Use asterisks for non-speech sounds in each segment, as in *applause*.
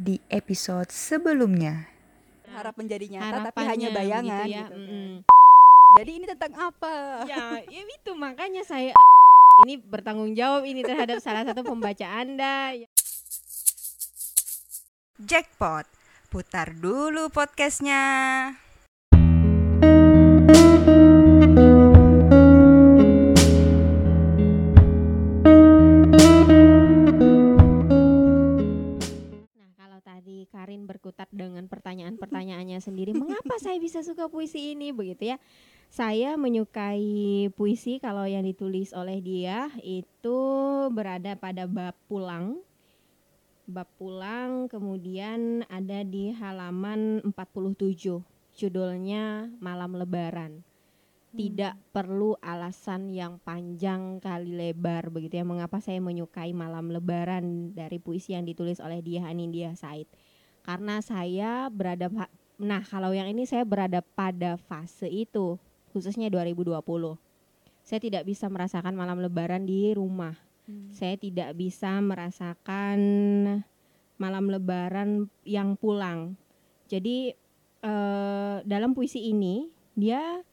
di episode sebelumnya. harap menjadi nyata tapi hanya bayangan begitu ya. gitu kan. mm-mm. Jadi ini tentang apa? ya, ya itu makanya saya ini bertanggung jawab ini terhadap salah satu pembaca Anda. Jackpot, putar dulu podcastnya. Saya bisa suka puisi ini begitu ya? Saya menyukai puisi kalau yang ditulis oleh dia itu berada pada bab pulang. Bab pulang kemudian ada di halaman 47. Judulnya Malam Lebaran. Tidak perlu alasan yang panjang kali lebar begitu ya mengapa saya menyukai Malam Lebaran dari puisi yang ditulis oleh dia Anindya Said. Karena saya berada nah kalau yang ini saya berada pada fase itu khususnya 2020. Saya tidak bisa merasakan malam lebaran di rumah. Saya tidak bisa merasakan malam lebaran yang pulang. Jadi eh, dalam puisi ini dia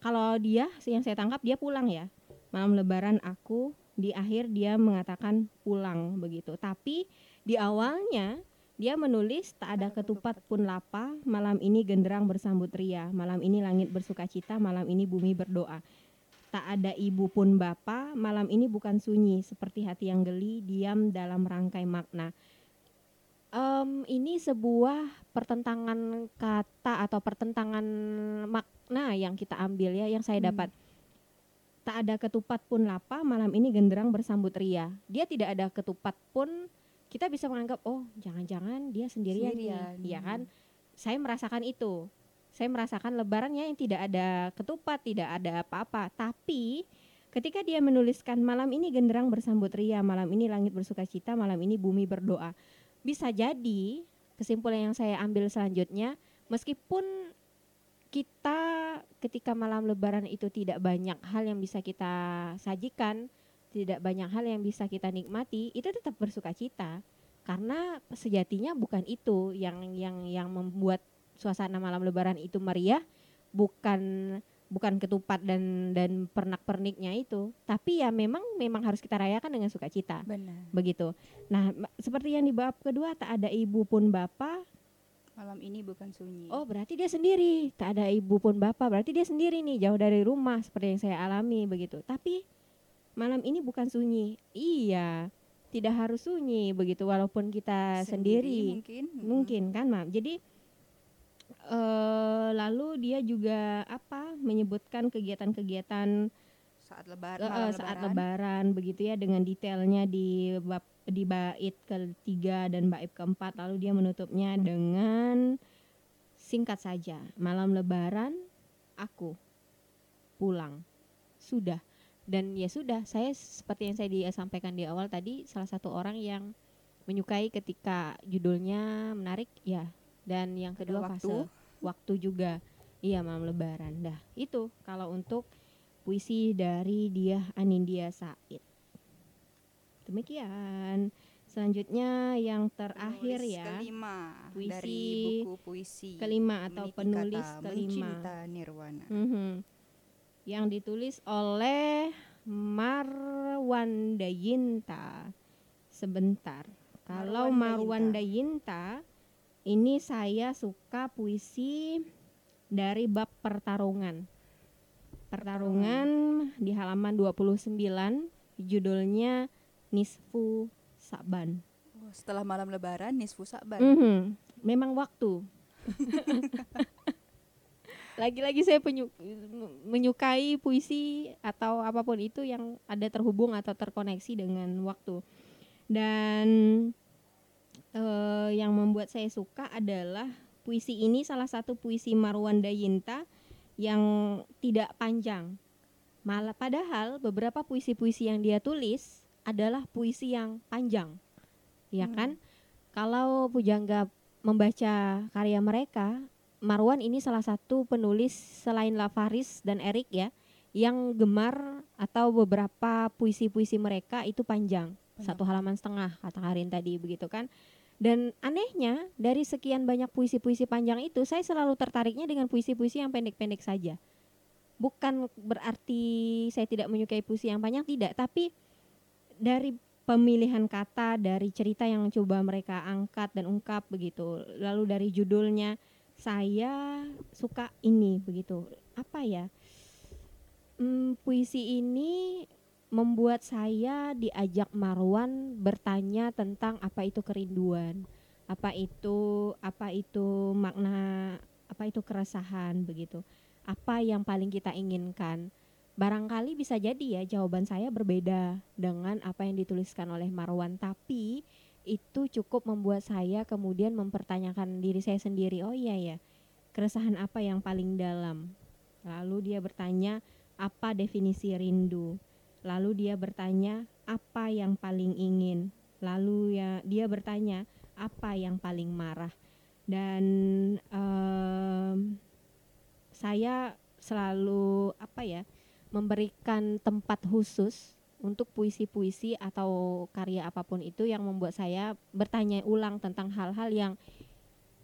kalau dia yang saya tangkap dia pulang ya. Malam lebaran aku di akhir dia mengatakan pulang begitu. Tapi di awalnya dia menulis tak ada ketupat pun lapa, malam ini genderang bersambut ria, malam ini langit bersuka cita, malam ini bumi berdoa. Tak ada ibu pun bapa, malam ini bukan sunyi, seperti hati yang geli, diam dalam rangkai makna. Em, ini sebuah pertentangan kata atau pertentangan makna yang kita ambil ya, yang saya Hmm. dapat. Tak ada ketupat pun lapa, malam ini genderang bersambut ria. Dia tidak ada ketupat pun, kita bisa menganggap oh jangan-jangan dia sendirian, Sendirian. nih, ya kan? Saya merasakan itu. Saya merasakan lebarannya yang tidak ada ketupat, tidak ada apa-apa. Tapi ketika dia menuliskan malam ini genderang bersambut ria, malam ini langit bersuka cita, malam ini bumi berdoa. Bisa jadi kesimpulan yang saya ambil selanjutnya, meskipun kita ketika malam lebaran itu tidak banyak hal yang bisa kita sajikan, tidak banyak hal yang bisa kita nikmati, itu tetap bersuka cita. Karena sejatinya bukan itu yang yang yang membuat suasana malam lebaran itu meriah, bukan bukan ketupat dan dan pernak-perniknya itu, tapi ya memang memang harus kita rayakan dengan sukacita Benar. begitu. Nah, seperti yang di bab kedua tak ada ibu pun bapak, Malam ini bukan sunyi. oh berarti dia sendiri. Tak ada ibu pun bapak, berarti dia sendiri nih jauh dari rumah seperti yang saya alami begitu. Tapi malam ini bukan sunyi. Iya, tidak harus sunyi begitu walaupun kita sendiri. mungkin. Mm-mm. Mungkin kan, Mam. Jadi eh lalu dia juga apa menyebutkan kegiatan-kegiatan saat lebaran, eh, saat lebaran begitu ya dengan detailnya di bab di bait ketiga dan bait keempat lalu dia menutupnya dengan singkat saja malam lebaran aku pulang sudah dan ya sudah saya seperti yang saya dia sampaikan di awal tadi salah satu orang yang menyukai ketika judulnya menarik ya dan yang Ada kedua waktu. fase waktu juga iya malam lebaran dah itu kalau untuk puisi dari dia Anindya Said. Demikian. Selanjutnya yang terakhir Penulis ya, Kelima Puisi dari buku puisi. kelima atau Meniti penulis Kata, kelima. Mencinta Nirwana. Mhm. Yang ditulis oleh Marwan Dayinta. Sebentar. Kalau Marwan Dayinta ini saya suka puisi dari bab pertarungan. Pertarungan di halaman 29 judulnya Nisfu Saban. Oh, setelah malam lebaran Nisfu Saban. Mhm, Memang waktu. *laughs* Lagi-lagi saya menyukai puisi atau apa pun itu yang ada terhubung atau terkoneksi dengan waktu. Dan eh, yang membuat saya suka adalah puisi ini salah satu puisi Marwan Dayinta yang tidak panjang. Malah padahal beberapa puisi-puisi yang dia tulis adalah puisi yang panjang. Ya Hmm. kan? Kalau Pujangga membaca karya mereka, Marwan ini salah satu penulis selain Lafaris dan Erik ya, yang gemar atau beberapa puisi-puisi mereka itu panjang, Panjang. satu halaman setengah kata Karin tadi begitu kan. Dan anehnya dari sekian banyak puisi-puisi panjang itu saya selalu tertariknya dengan puisi-puisi yang pendek-pendek saja. Bukan berarti saya tidak menyukai puisi yang panjang tidak, tapi dari pemilihan kata, dari cerita yang coba mereka angkat dan ungkap begitu. Lalu dari judulnya saya suka ini begitu. Apa ya? Hmm, puisi ini membuat saya diajak Marwan bertanya tentang apa itu kerinduan, apa itu apa itu makna, apa itu keresahan begitu. Apa yang paling kita inginkan. Barangkali bisa jadi ya jawaban saya berbeda dengan apa yang dituliskan oleh Marwan, tapi itu cukup membuat saya kemudian mempertanyakan diri saya sendiri. Oh iya ya, keresahan apa yang paling dalam? Lalu dia bertanya, apa definisi rindu? Lalu dia bertanya, apa yang paling ingin? Lalu ya dia bertanya, apa yang paling marah? Dan um, saya selalu apa ya memberikan tempat khusus untuk puisi-puisi atau karya apa pun itu yang membuat saya bertanya ulang tentang hal-hal yang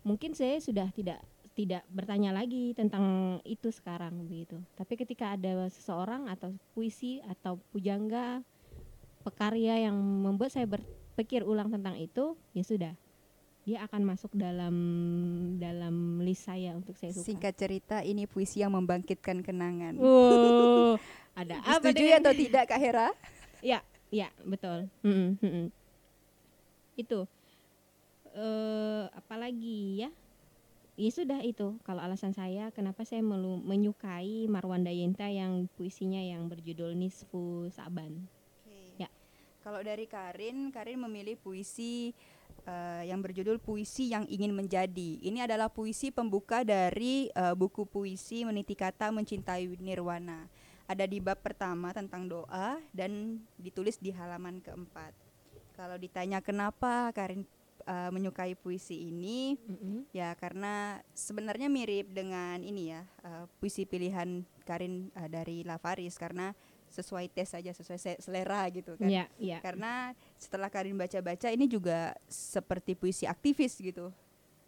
mungkin saya sudah tidak tidak bertanya lagi tentang itu sekarang begitu. Tapi ketika ada seseorang atau puisi atau pujangga pekarya yang membuat saya berpikir ulang tentang itu, ya sudah. Dia akan masuk dalam dalam list saya untuk saya suka. Singkat cerita ini puisi yang membangkitkan kenangan. Wow, *laughs* ada apa Setuju atau tidak Kak Hera? *laughs* Ya, ya betul. Mm-mm, mm-mm. Itu. Eh, apalagi ya? Ya sudah itu. Kalau alasan saya, kenapa saya melu- menyukai Marwan Dayenta yang puisinya yang berjudul Nisfu Saban. Ya. Kalau dari Karin, Karin memilih puisi eh, yang berjudul Puisi yang Ingin Menjadi. Ini adalah puisi pembuka dari eh, buku puisi Meniti Kata Mencintai Nirwana. Ada di bab pertama tentang doa dan ditulis di halaman keempat. Kalau ditanya kenapa Karin eh, menyukai puisi ini, Mm-mm. Ya, karena sebenarnya mirip dengan ini ya, eh, puisi pilihan Karin eh, dari Lavaris karena sesuai tes saja, sesuai se- selera gitu kan. Ya, ya. Karena setelah Karin baca-baca ini juga seperti puisi aktivis gitu.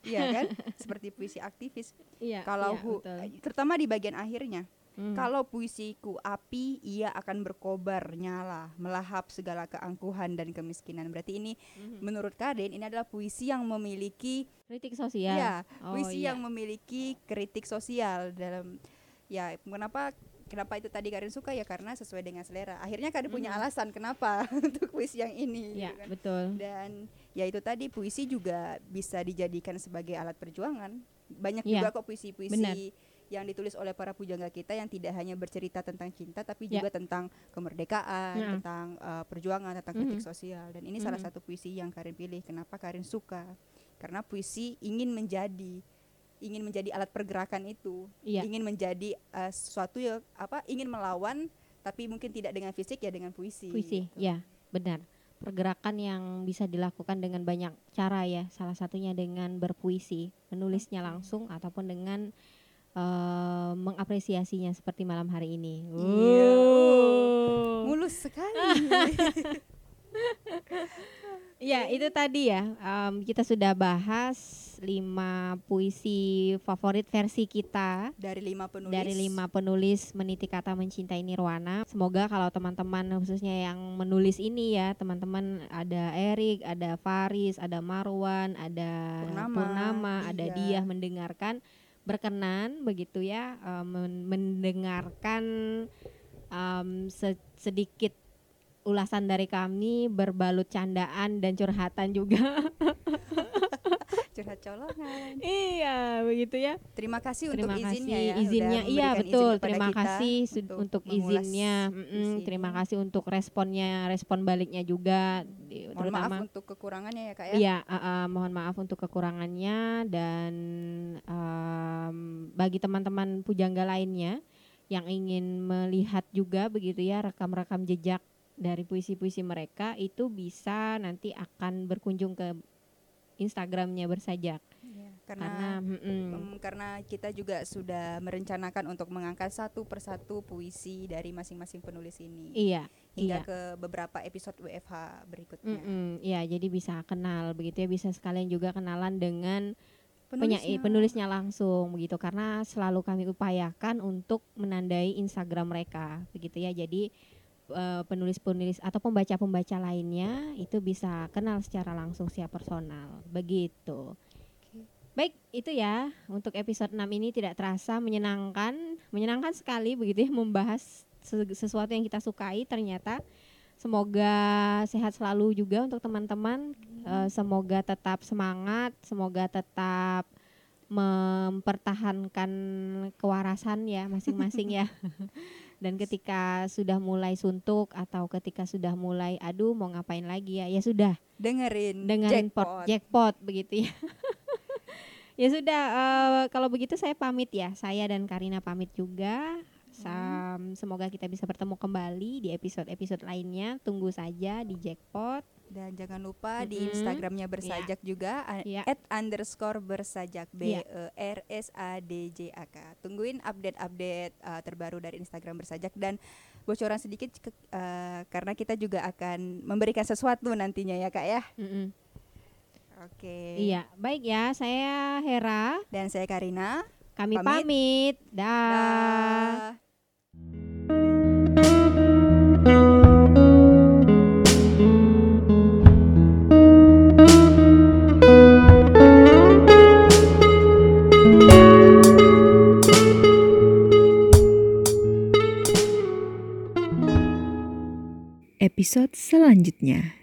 Iya kan? *laughs* seperti puisi aktivis. Iya. Kalau iya, hu- terutama di bagian akhirnya. Mm. Kalau puisiku api, ia akan berkobar nyala, melahap segala keangkuhan dan kemiskinan. Berarti ini Mhm. menurut Karin ini adalah puisi yang memiliki kritik sosial. Ya, Oh, puisi iya. yang memiliki kritik sosial dalam ya kenapa kenapa itu tadi Karin suka ya karena sesuai dengan selera. Akhirnya Karin punya Mhm. alasan kenapa *laughs* untuk puisi yang ini. Ya, gitu kan. betul. Dan ya itu tadi puisi juga bisa dijadikan sebagai alat perjuangan. Banyak Ya, juga kok puisi-puisi yang ditulis oleh para pujangga kita yang tidak hanya bercerita tentang cinta tapi Ya. juga tentang kemerdekaan, Nah. tentang uh, perjuangan, tentang kritik Mhm. sosial. Dan ini salah Mhm. satu puisi yang Karin pilih. Kenapa Karin suka? Karena puisi ingin menjadi ingin menjadi alat pergerakan itu, Iya. ingin menjadi uh, sesuatu yang apa? ingin melawan tapi mungkin tidak dengan fisik ya dengan puisi. Puisi, gitu. ya, benar. Pergerakan yang bisa dilakukan dengan banyak cara ya. Salah satunya dengan berpuisi, menulisnya langsung ataupun dengan eh, mengapresiasinya seperti malam hari ini. Iya. Wow. Mulus sekali. *laughs* Ya, itu tadi ya. em, kita sudah bahas lima puisi favorit versi kita dari lima penulis. dari lima penulis meniti kata mencintai Nirwana. Semoga kalau teman-teman khususnya yang menulis ini ya, teman-teman ada Erik, ada Faris, ada Marwan, ada Purnama, Purnama, ada iya. Diah mendengarkan berkenan begitu ya men- mendengarkan se- sedikit ulasan dari kami berbalut candaan dan curhatan juga. *laughs* curhat colongan. iya, begitu ya. Terima kasih Terima untuk kasih izinnya ya. izinnya iya izin betul kepada terima kita kasih untuk, mengulas izinnya Mm-mm, puisi terima kasih untuk responnya respon baliknya juga di- Mohon maaf terutama untuk kekurangannya ya kak ya. Iya, uh, uh, mohon maaf untuk kekurangannya dan um, bagi teman-teman pujangga lainnya yang ingin melihat juga begitu ya rekam-rekam jejak dari puisi-puisi mereka itu bisa nanti akan berkunjung ke Instagramnya bersajak Iya, karena Karena mm-mm, em, karena kita juga sudah merencanakan untuk mengangkat satu persatu puisi dari masing-masing penulis ini. iya hingga Iya. ke beberapa episode WFH berikutnya. Mm-mm, ya jadi bisa kenal begitu ya bisa sekalian juga kenalan dengan Penulisnya. penulisnya langsung begitu karena selalu kami upayakan untuk menandai Instagram mereka begitu ya jadi penulis-penulis atau pembaca-pembaca lainnya itu bisa kenal secara langsung secara personal. Begitu. Baik itu ya. Untuk episode 6 ini tidak terasa menyenangkan menyenangkan sekali begitu ya membahas se- sesuatu yang kita sukai. Ternyata semoga sehat selalu juga untuk teman-teman. Eh, semoga tetap semangat, semoga tetap mempertahankan kewarasan ya masing-masing ya. *laughs* Dan ketika sudah mulai suntuk atau ketika sudah mulai aduh mau ngapain lagi ya, ya sudah Dengerin dengan jackpot. pot jackpot begitu ya. *laughs* ya sudah eh, kalau begitu saya pamit ya. Saya dan Karina pamit juga. Sam- semoga kita bisa bertemu kembali di episode-episode lainnya. Tunggu saja di jackpot. Dan jangan lupa di Mm-mm. Instagramnya bersajak juga a- Iya. at underscore bersajak B Iya. E R S A D J A K. Tungguin update-update uh, terbaru dari Instagram bersajak dan bocoran sedikit ke- uh, karena kita juga akan memberikan sesuatu nantinya ya kak ya. Mm-mm. Oke. Iya, baik ya. Saya Hera. Dan saya Karina. Kami Pamit. pamit. Dah. Dah. Episode selanjutnya.